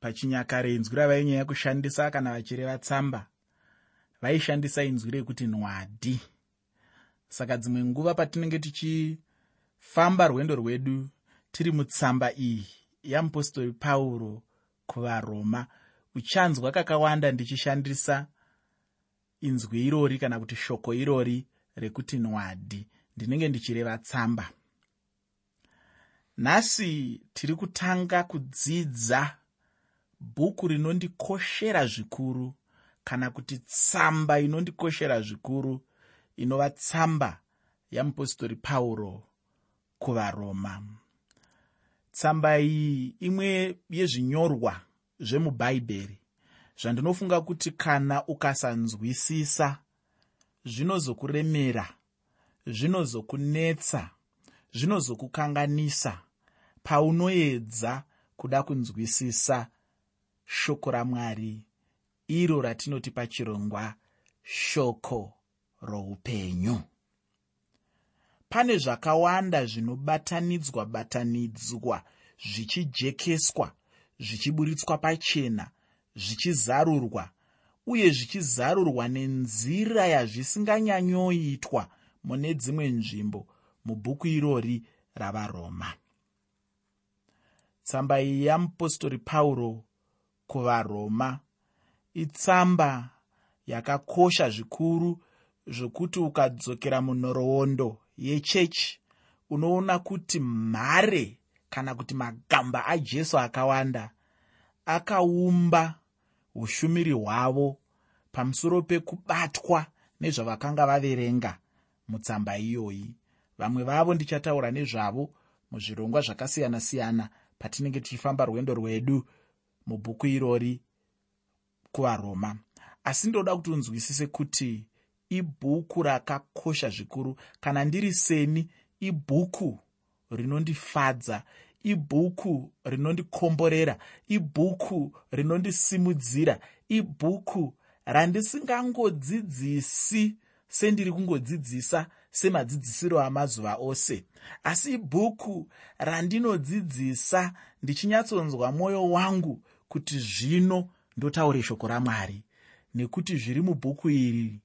pachinyakare inzwi ravainyanya kushandisa kana vachireva tsamba vaishandisa inzwi rekuti nwadi saka dzimwe nguva patinenge tichifamba rwendo rwedu tiri mutsamba iyi yamupostori pauro kuvaroma uchanzwa kakawanda ndichishandisa inzwi irori kana kuti shoko irori rekuti nwadi ndinenge ndichireva tsamba nhasi tiri kutanga kudzidza bhuku rinondikoshera zvikuru kana kuti tsamba inondikoshera zvikuru inova tsamba yamupostori pauro kuvaroma. Tsamba iyi imwe yezvinyorwa zvemubhaibheri zvandinofunga kuti kana ukasanzwisisa zvinozokuremera zvinozokunetsa zvinozokukanganisa paunoedza kuda kunzwisisa shoko ramwari iro ratinoti pachirongwa shoko roupenyu. Pane zvakawanda zvinobatanidzwa batanidzwa zvichijekeswa zvichiburitswa pachena zvichizarurwa uye zvichizarurwa nenzira yazvisinganyanyoitwa mune dzimwe nzvimbo mubhuku irori ravaroma. Tsamba iyi yamupostori pauro kuvaroma. Itsamba yakakosha zvikuru zvokuti ukadzokera munhoroondo yechechi unoona kuti mhare kana kuti magamba ajesu akawanda akaumba ushumiri hwavo pamusoro pekubatwa nezvavakanga vaverenga mutsamba iyoyi. Vamwe vavo ndichataura nezvavo muzvirongwa zvakasiyana-siyana patinenge tichifamba rwendo rwedu mubhuku irori kuvaroma. Asi ndoda kuti unzwisise kuti ibhuku rakakosha zvikuru. Kana ndiri seni ibhuku rinondifadza ibhuku rinondikomborera ibhuku rinondisimudzira ibhuku randisingangodzidzisi sendiri kungodzidzisa semadzidzisiro amazuva ose. Asi ibhuku randinodzidzisa ndichinyatsonzwa mwoyo wangu kuti zvino ndotaure shoko ramwari nekuti zviri mubhuku iri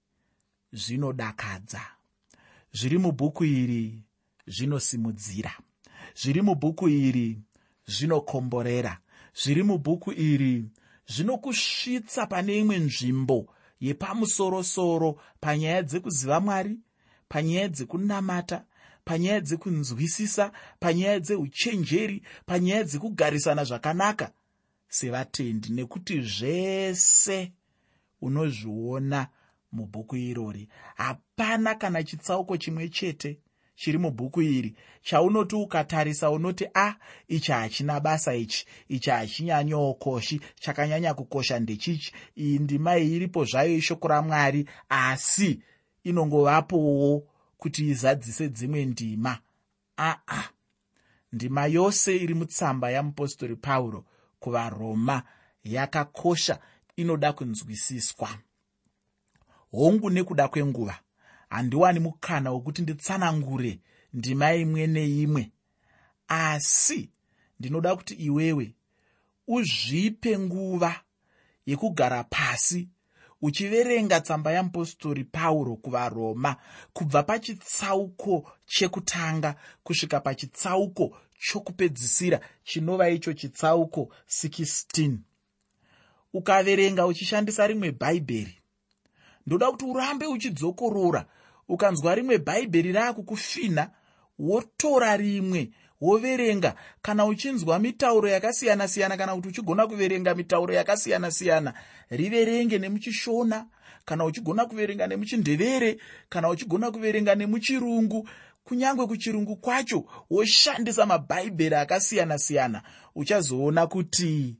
zvinodakadza. Zviri mubhuku iri zvinosimudzira. Zviri mubhuku iri zvinokomborera. Zviri mubhuku iri zvinokusvitsa pane imwe nzvimbo yepamusorosoro panyaya dzekuziva mwari panyaya dzekunamata panyaya dzekunzwisisa panyaya dzeuchenjeri panyaya dzekugarisana zvakanaka sevatendi nekuti zvese unozviona mubhuku irori. Hapana kana chitsauko chimwe chete chiri mubhuku iri chaunoti ukatarisa unoti a ah, ichi hachina basa ichi ichi hachinyanyookoshi chakanyanya kukosha ndechichi iyi ndima iyi iripo zvayo ishoko ramwari asi inongovapowo kuti izadzise dzimwe ndima. Aa. Ah, ah. ndima yose iri mutsamba yamupostori pauro kuvaroma yakakosha inoda kunzwisiswa. Hongu nekuda kwenguva handiwani mukana wokuti nditsanangure ndima imwe neimwe. Asi ndinoda kuti iwewe uzvipe nguva yekugara pasi uchiverenga tsamba yamupostori pauro kuvaroma kubva pachitsauko chekutanga kusvika pachitsauko chokupedzisira chinova icho chitsauko 16 ukaverenga uchishandisa rimwe bhaibheri. Ndoda kuti urambe uchidzokorora ukanzwa rimwe bhaibheri raakukufinha wotora rimwe woverenga. Kana uchinzwa mitauro yakasiyana-siyana kana kuti uchigona kuverenga mitauro yakasiyana-siyana riverenge nemuchishona kana uchigona kuverenga nemuchindevere kana uchigona kuverenga nemuchirungu kunyange kuchirungu kwacho woshandisa mabhaibheri akasiyana-siyana uchazoona kuti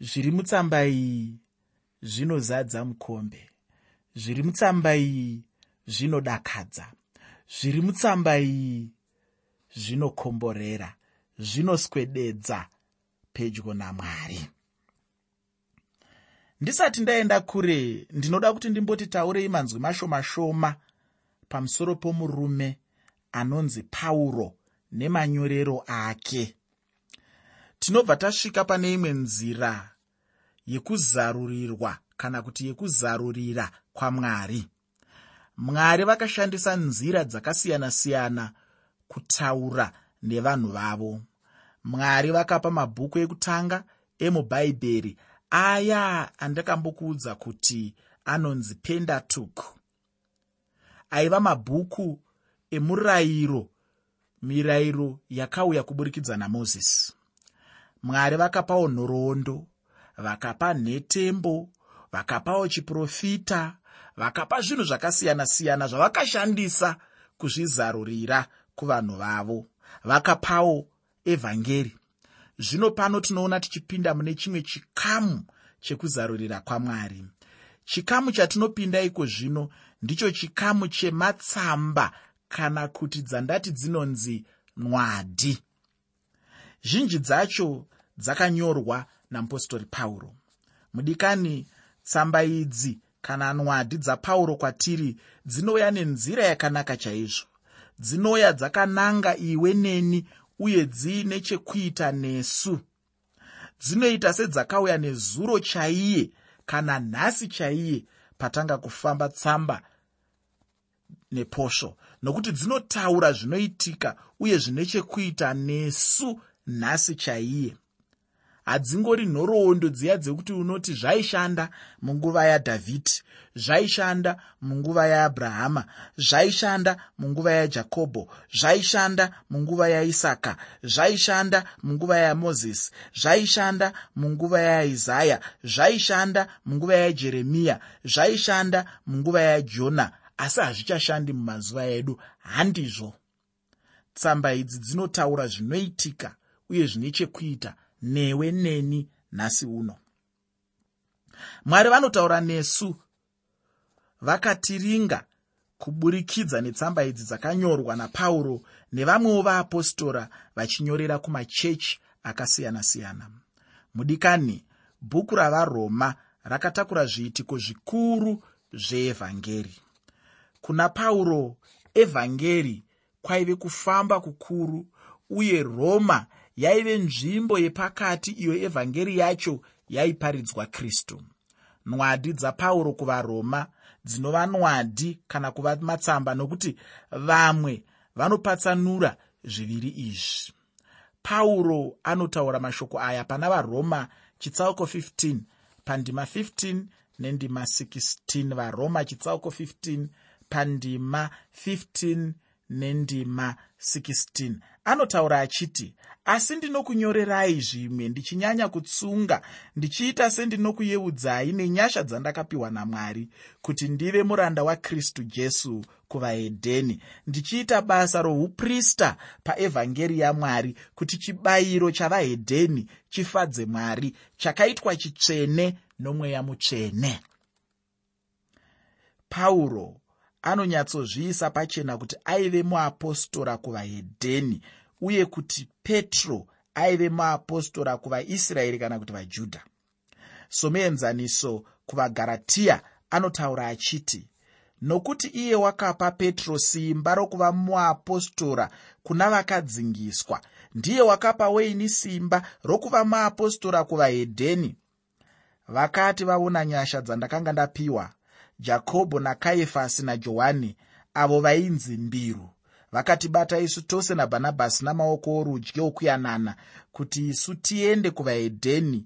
zviri mutsamba iyi zvinozadza mukombe zviri mutsamba iyi zvinodakadza zviri mutsamba iyi zvinokomborera zvinoswededza pedyo namwari. Ndisati ndaenda kure ndinoda kuti ndimboti taurei manzwi mashoma shoma pamusoro pomurume anonzi pauro nemanyorero ake. Tinobva tasvika pane imwe nzira yekuzarurirwa kana kuti yekuzarurira kwamwari. Mwari vakashandisa nzira dzakasiyana-siyana kutaura nevanhu vavo. Mwari vakapa mabhuku ekutanga emubhaibheri. Aya andakambokuudza kuti anonzi pendatuk aiva mabhuku emurayiro mirayiro yakauya kuburikidza namozisi. Mwari vakapawo nhoroondo vakapa nhetembo vakapawo chiprofita vakapa zvinhu zvakasiyana-siyana zvavakashandisa kuzvizarurira kuvanhu vavo. Vakapawo evhangeri. Zvino pano tinoona tichipinda mune chimwe chikamu chekuzarurira kwamwari. Chikamu chatinopinda iko zvino ndicho chikamu chematsamba kana kuti dzandati dzinonzi nwadi. Zhinji dzacho dzakanyorwa namupostori pauro. Mudikani tsamba idzi kana nwadi dzapauro kwatiri dzinouya nenzira yakanaka chaizvo. Dzinouya dzakananga iwe neni uye dziine chekuita nesu. Dzinoita sedzakauya nezuro chaiye kana nhasi chaiye patanga kufamba tsamba neposvo nokuti dzinotaura zvinoitika uye zvine chekuita nesu nhasi chaiye. Hadzingori nhoroondo dziya dzekuti unoti zvaishanda munguva yadhavhidhi zvaishanda munguva yaabrahama zvaishanda munguva yajakobho zvaishanda munguva yaisaka zvaishanda munguva yamozisi zvaishanda munguva yaisaya zvaishanda munguva yajeremiya zvaishanda munguva yajona asi hazvichashandi mumazuva edu. Handizvo. Tsamba idzi dzinotaura zvinoitika uye zvine chekuita newe neni nhasi uno. Mwari vanotaura nesu vakatiringa kuburikidza netsamba idzi dzakanyorwa napauro nevamwewo vaapostora vachinyorera kumachechi akasiyana-siyana. Mudikani bhuku ravaroma rakatakura zviitiko zvikuru zveevhangeri kuna pauro evhangeri kwaive kufamba kukuru uye roma yaive nzvimbo yepakati iyo evhangeri yacho yaiparidzwa kristu. Nwadi dzapauro kuvaroma dzinova nwadi kana kuva matsamba nokuti vamwe vanopatsanura zviviri izvi. Pauro anotaura mashoko aya pana varoma chitsauko 15 pandima 15 nendima 16 varoma chitsauko 15 pandima 15 nendima 16 anotaura achiti asi ndinokunyorerai zvimwe ndichinyanya kutsunga ndichiita sendinokuyeudzai nenyasha dzandakapiwa namwari kuti ndive muranda wakristu jesu kuvahedheni ndichiita basa rouprista paevhangeri yamwari kuti chibayiro chavahedheni chifadze mwari chakaitwa chitsvene nomweya mutsvene. Pauro anonyatsozviisa pachena kuti aive muapostora kuvahedheni uye kuti petro aive muapostora kuvaisraeri kana kuti vajudha. Somuenzaniso kuvagaratiya anotaura achiti nokuti iye wakapa petro simba rokuva muapostora kuna vakadzingiswa ndiye wakapa weini simba rokuva muapostora kuvahedheni vakati vaona nyasha dzandakanga ndapiwa jakobho nakaifasi najohani avo vainzi mbiru vakatibata isu tose nabhanabhasi namaoko orudyi okuyanana kuti isu tiende kuvahedheni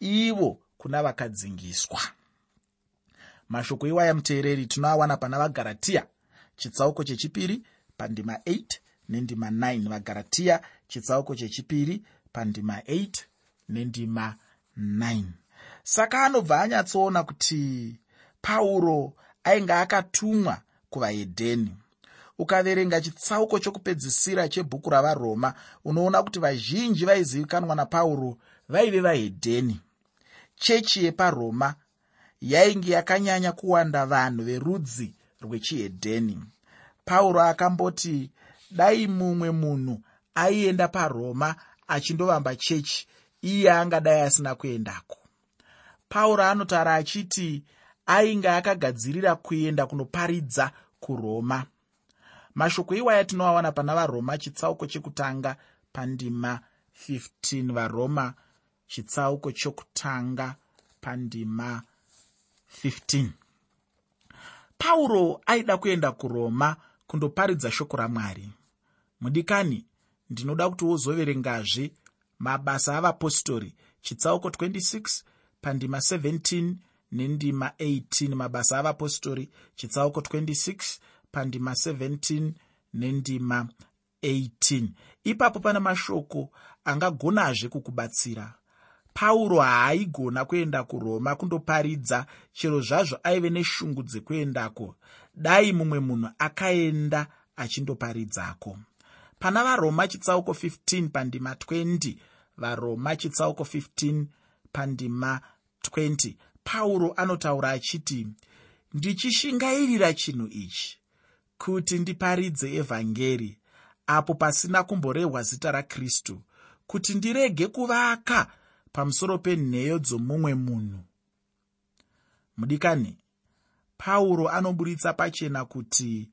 ivo kuna vakadzingiswa. Mashoko iwaya muteereri tinoawana pana vagaratiya chitsauko chechipiri pandima 8 nendima 9 vagaratiya chitsauko chechipiri pandima 8 nendima 9 saka anobva anyatsoona kuti pauro ainge akatumwa kuvahedheni ukaverenga chitsauko chokupedzisira chebhuku ravaroma unoona kuti vazhinji vaizivikanwa napauro vaive vahedheni chechi yeparoma yainge yakanyanya kuwanda vanhu verudzi rwechihedheni pauro akamboti dai mumwe munhu aienda paroma achindovamba chechi iye angadai asina kuendako. Pauro anotaura achiti ainge akagadzirira kuenda kunoparidza kuroma. Mashoko iwaya tinoawana pana varoma chitsauko chekutanga pandima 15 varoma chitsauko chokutanga pandima 15 pauro aida kuenda kuroma kundoparidza shoko ramwari. Mudikani ndinoda kuti wozoverengazve mabasa avapostori. Chitsauko 26 pandima 17 nendima 18 mabasa avapostori chitsauko 26 pandima 17 nendima 18 ipapo pana mashoko angagonazve kukubatsira. Pauro haaigona kuenda kuroma kundoparidza chero zvazvo aive neshungu dzekuendako. Dai mumwe munhu akaenda achindoparidzako pana varoma chitsauko 15 pandima 20 varoma chitsauko 15 pandima 20 pauro anotaura achiti ndichishingairira chinhu ichi kuti ndiparidze evhangeri apo pasina kumborehwa zita rakristu kuti ndirege kuvaka pamusoro penheyo dzomumwe munhu. Mudikani pauro anoburitsa pachena kuti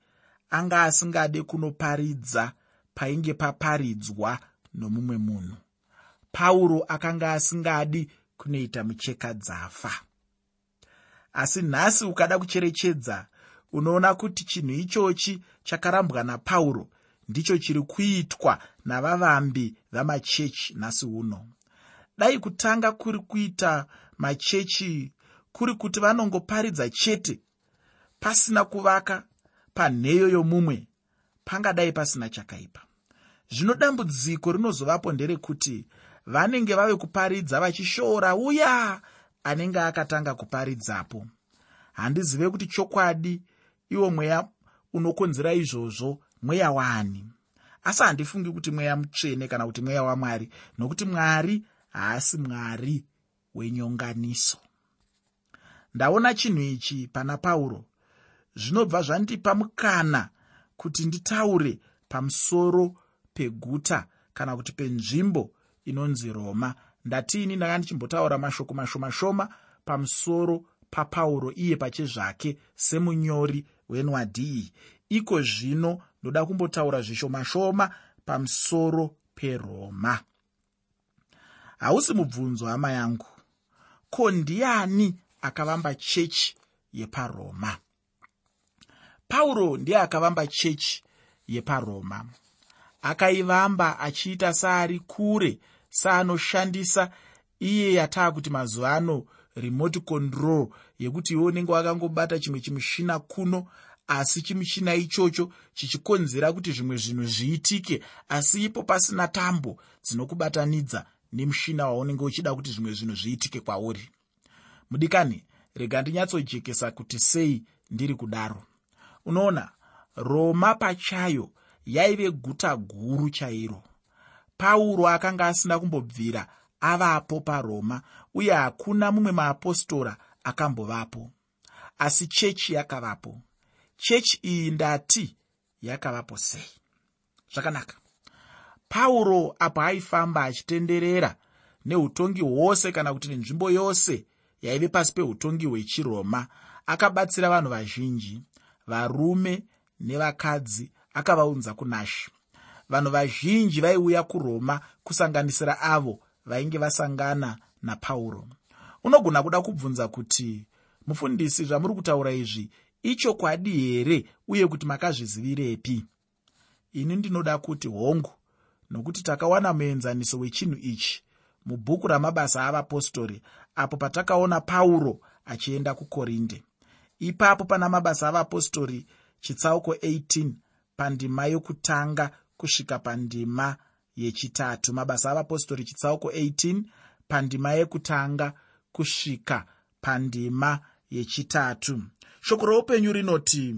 anga asingade kunoparidza painge paparidzwa nomumwe munhu. Pauro akanga asingadi kunoita micheka dzafa asi nhasi ukada kucherechedza unoona kuti chinhu ichochi chakarambwa napauro ndicho chiri kuitwa navavambi vamachechi nhasi uno. Dai kutanga kuri kuita machechi kuri kuti vanongoparidza chete? Pasina kuvaka panheyo yomumwe pangadai pasina chakaipa. Zvino dambudziko rinozovapo nderekuti vanenge vave kuparidza vachishoora uya anenge akatanga kuparidzapo. Handizive kuti chokwadi iwo mweya unokonzera izvozvo mweya wani. Asi handifungi kuti mweya mutsvene kana kuti mweya wamwari nokuti mwari haasi mwari wenyonganiso. Ndaona chinhu ichi pana pauro zvinobva zvandipa mukana kuti nditaure pamusoro peguta kana kuti penzvimbo inonzi roma ndatini ndanga ndichimbotaura mashoko mashoma shoma pamusoro papauro iye pachezvake semunyori wenwadhii iko zvino ndoda kumbotaura zvishoma shoma pamusoro peroma. Hausi mubvunzo hama yangu. Ko ndiani akavamba chechi yeparoma? Pauro ndiye akavamba chechi yeparoma. Akaivamba achiita saari kure saanoshandisa iye yataa kuti mazuva ano remote control yekuti iwe unenge wakangobata chimwe chimushina kuno asi chimushina ichocho chichikonzera kuti zvimwe zvinhu zviitike asi ipo pasina tambo dzinokubatanidza nemushina waunenge uchida kuti zvimwe zvinhu zviitike kwauri. Mudikani rega ndinyatsojekesa kuti sei ndiri kudaro. Unoona roma pachayo yaive guta guru chairo pauro akanga asina kumbobvira avapo paroma uye hakuna mumwe maapostora akambovapo. Asi chechi yakavapo. Chechi iyi ndati yakavapo sei? Zvakanaka. Pauro apo aifamba achitenderera neutongi hwose kana kuti nenzvimbo yose yaive pasi peutongi hwechiroma. Akabatsira vanhu vazhinji varume nevakadzi akavaunza kunashi vanhu vazhinji vaiuya kuroma kusanganisira avo vainge vasangana napauro. Unogona kuda kubvunza kuti mufundisi zvamuri kutaura izvi ichokwadi here uye kuti makazvizivirepi? Ini ndinoda kuti hongu nokuti takawana muenzaniso wechinhu ichi mubhuku ramabasa avapostori apo patakaona pauro achienda kukorinde ipapo pana mabasa avapostori chitsauko 18 pandima yokutanga kusvika pandima yechitatu. Mabasa avapostori chitsauko 18 pandima yekutanga kusvika pandima yechitatu. Shoko roupenyu rinoti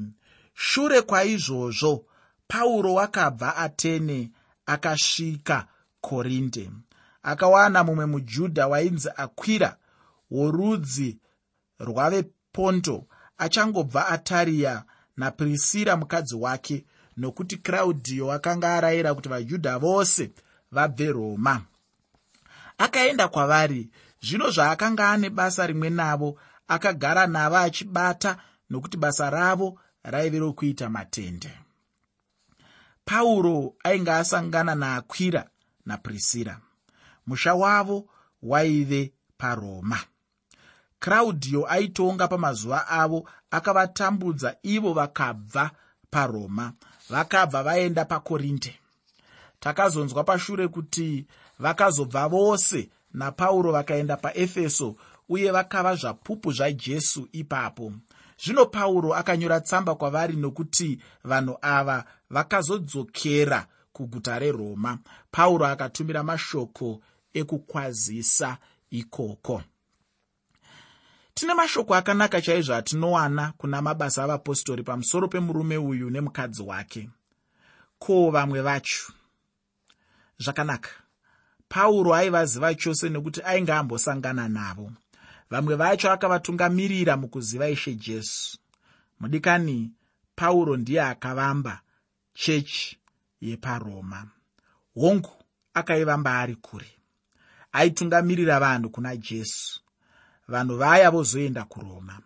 shure kwaizvozvo pauro wakabva atene akasvika korinde akawana mumwe mujudha wainzi akwira worudzi rwaveponto achangobva atariya napirisira mukadzi wake nokuti kraudhiyo akanga arayira kuti vajudha vose vabve roma. Akaenda kwavari zvino zvaakanga ane basa rimwe navo akagara navo achibata nokuti basa ravo raive rokuita matende. Pauro ainge asangana naakwira napirisira musha wavo waive paroma. Kraudhiyo aitonga pamazuva avo akavatambudza ivo vakabva paroma vakabva vaenda pakorinde takazonzwa pashure kuti vakazobva vose napauro vakaenda paefeso uye vakava zvapupu zvajesu ipapo. Zvino pauro akanyora tsamba kwavari nokuti vanhu ava vakazodzokera kuguta reroma. Pauro akatumira mashoko ekukwazisa ikoko tine mashoko akanaka chaizvo atinowana kuna mabasa avapostori pamusoro pemurume uyu nemukadzi wake. Ko vamwe vacho? Zvakanaka. Pauro aivaziva chose nekuti ainge ambosangana navo. Vamwe vacho akavatungamirira mukuziva ishe jesu. Mudikani pauro ndiye akavamba chechi yeparoma. Hongu akaivamba ari kure. Aitungamirira vanhu kuna jesu vanhu vaya vozoenda kuroma.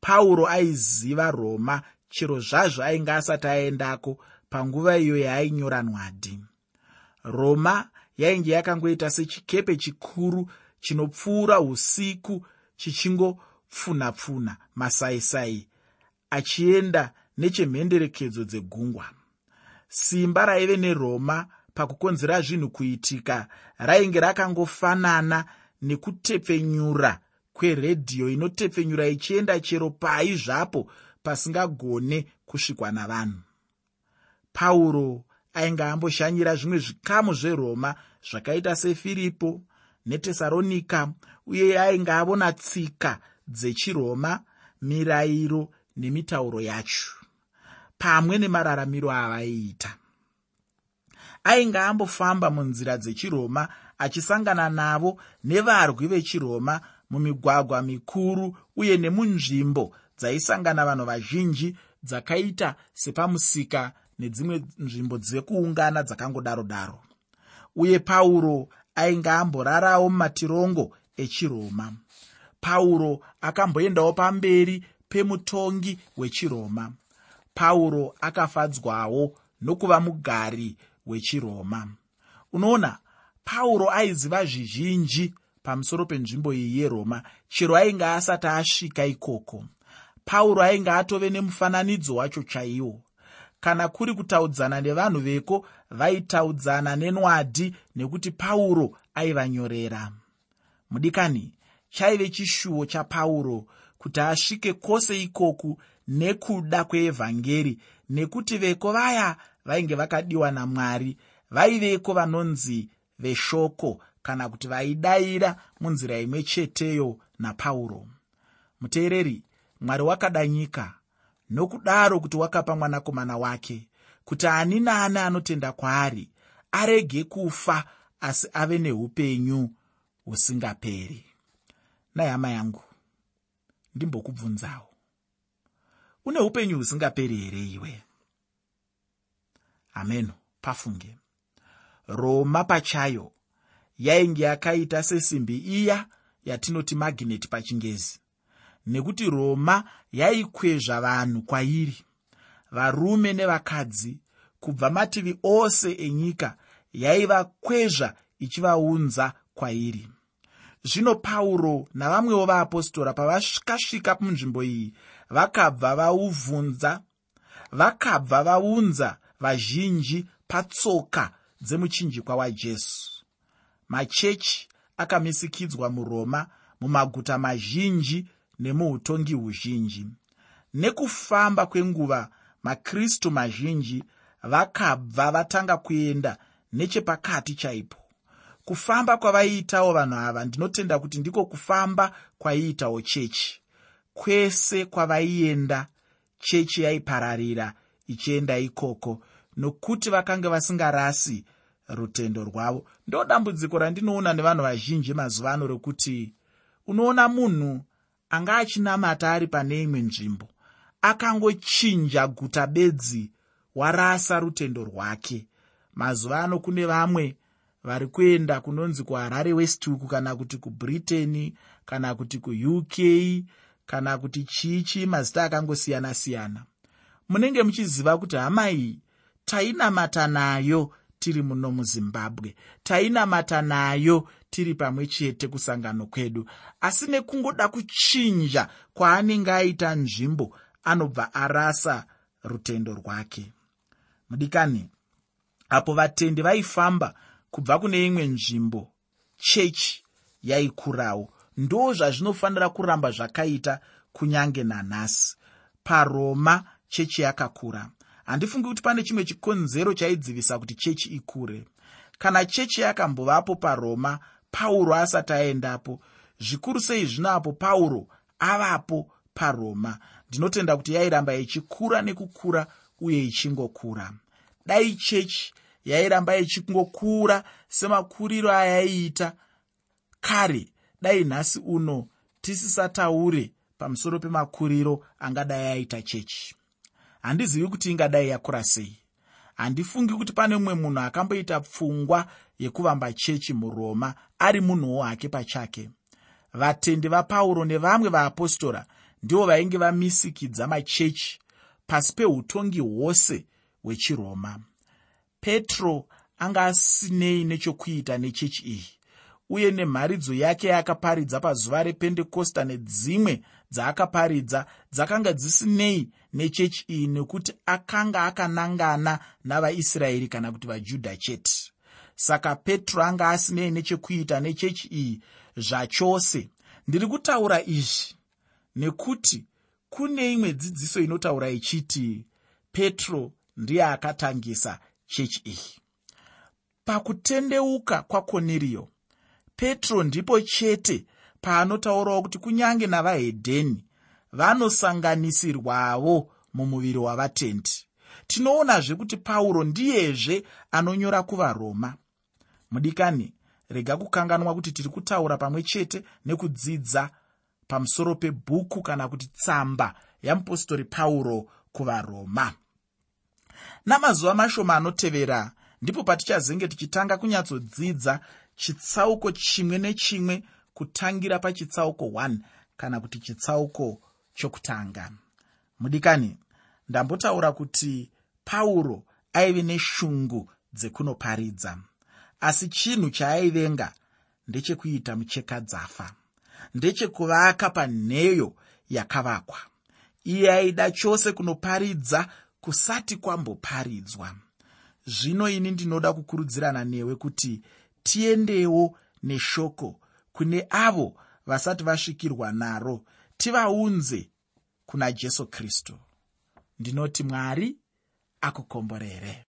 Pauro aiziva roma chero zvazvo ainge asati aendako panguva iyo yaainyora nwadi. Roma yainge yakangoita sechikepe chikuru chinopfuura usiku chichingopfunha-pfunha masaisai achienda nechemhenderekedzo dzegungwa. Simba raive neroma pakukonzera zvinhu kuitika rainge rakangofanana nekutepfenyura kweredhiyo inotepfenyura ichienda chero pai zvapo pasingagone kusvikwa navanhu pauro ainge amboshanyira zvimwe zvikamu zveroma zvakaita sefiripo netesaronika uye ainge avona tsika dzechiroma mirayiro nemitauro yacho pamwe nemararamiro avaiita ainge ambofamba munzira dzechiroma achisangana navo nevarwi vechiroma mumigwagwa mikuru uye nemunzvimbo dzaisangana vanhu vazhinji dzakaita sepamusika nedzimwe nzvimbo dzekuungana dzakangodaro daro. Uye pauro ainge amborarawo mumatirongo echiroma. Pauro akamboendawo pamberi pemutongi wechiroma. Pauro akafadzwawo nokuva mugari wechiroma. Unoona pauro aiziva zvizhinji pamusoro penzvimbo iyi yeroma chero ainge asati asvika ikoko. Pauro ainge atove nemufananidzo wacho chaiwo. Kana kuri kutaudzana nevanhu veko vaitaudzana nenwadi nekuti pauro aivanyorera. Mudikani chaive chishuwo chapauro kuti asvike kwose ikoku nekuda kweevhangeri nekuti veko vaya vainge vakadiwa namwari vaiveko vanonzi veshoko kana kuti vaidayira munzira imwe cheteyo napauro. Muteereri mwari wakada nyika nokudaro kuti wakapa mwanakomana wake kuti ani naani anotenda kwaari arege kufa asi ave neupenyu husingaperi. Nehama yangu ndimbokubvunzawo une upenyu husingaperi here iwe? Hameno pafunge. Roma pachayo yainge yakaita sesimbi iya yatinoti magineti pachingezi. Nekuti roma yaikwezva vanhu kwairi varume nevakadzi kubva mativi ose enyika yaivakwezva ichivaunza kwairi. Zvino pauro navamwewo vaapostora pavakasvika munzvimbo iyi vakabva vauvunza vakabva vaunza vazhinji patsoka dzemuchinjikwa wajesu machechi akamisikidzwa muroma mumaguta mazhinji nemuutongi huzhinji. Nekufamba kwenguva makristu mazhinji vakabva vatanga kuenda nechepakati chaipo. Kufamba kwavaiitawo vanhu ava ndinotenda kuti ndiko kufamba kwaiitawo chechi. Kwese kwavaienda chechi yaipararira ichienda ikoko nokuti vakanga vasingarasi rutendo rwavo. Ndo dambudziko randinoona nevanhu vazhinji mazuva ano rokuti unoona munhu anga achinamata ari pane imwe nzvimbo akangochinja guta bedzi warasa rutendo rwake. Mazuva ano kune vamwe vari kuenda kunonzi kuharare westhook kana kuti kubritain kana kuti kuuk kana kuti chii mazita akangosiyana-siyana. Munenge muchiziva kuti hama iyi tainamata nayo tiri muno muzimbabwe. Tainamata nayo tiri pamwe chete kusangano kwedu. Asi nekungoda kuchinja kwaanenge aita nzvimbo anobva arasa rutendo rwake. Mudikani apo vatendi vaifamba kubva kune imwe nzvimbo chechi yaikurawo ndo zvazvinofanira kuramba zvakaita kunyange nanhasi. Paroma chechi yakakura handifungi kuti pane chimwe chikonzero chaidzivisa kuti chechi ikure. Kana chechi yakambovapo paroma pauro asati aendapo zvikuru sei zvino apo pauro avapo paroma. Ndinotenda kuti yairamba ichikura nekukura uye ichingokura. Dai chechi yairamba ichingokura semakuriro ayaiita kare dai nhasi uno tisisataure pamusoro pemakuriro angadai aita chechi handizivi kuti ingadai yakura sei. Handifungi kuti pane mumwe munhu akamboita pfungwa yekuvamba chechi muroma ari munhuwo hake pachake. Vatendi vapauro nevamwe vaapostora ndivo vainge vamisikidza machechi pasi peutongi hwose hwechiroma. Petro anga asinei nechokuita nechechi iyi uye nemharidzo yake yaakaparidza pazuva rependekosta nedzimwe dzaakaparidza dzakanga dzisinei nechechi iyi nekuti akanga akanangana navaisraeri kana kuti vajudha chete. Saka petro anga asinei nechekuita nechechi iyi zvachose. Ndiri kutaura izvi nekuti kune imwe dzidziso inotaura ichiti petro ndiye akatangisa chechi iyi. Pakutendeuka kwakoniriyo petro ndipo chete paanotaurawo kuti kunyange navahedheni vanosanganisirwawo mumuviri wavatendi tinoonazve kuti pauro ndiyezve anonyora kuvaroma. Mudikani rega kukanganwa kuti tiri kutaura pamwe chete nekudzidza pamusoro pebhuku kana kuti tsamba yamupostori pauro kuvaroma. Namazuva mashoma anotevera ndipo patichazenge tichitanga kunyatsodzidza chitsauko chimwe nechimwe kutangira pachitsauko 1 kana kuti chitsauko chokutanga. Mudikani ndambotaura kuti pauro aive neshungu dzekunoparidza asi chinhu chaaivenga ndechekuita muchekadzafa. Ndechekuvaka panheyo yakavakwa. Iye aida chose kunoparidza kusati kwamboparidzwa. Zvino ini ndinoda kukurudzirana newe kuti tiendewo neshoko kune avo vasati vasvikirwa naro tivaunze kuna jesu kristu. Ndinoti mwari akukomborere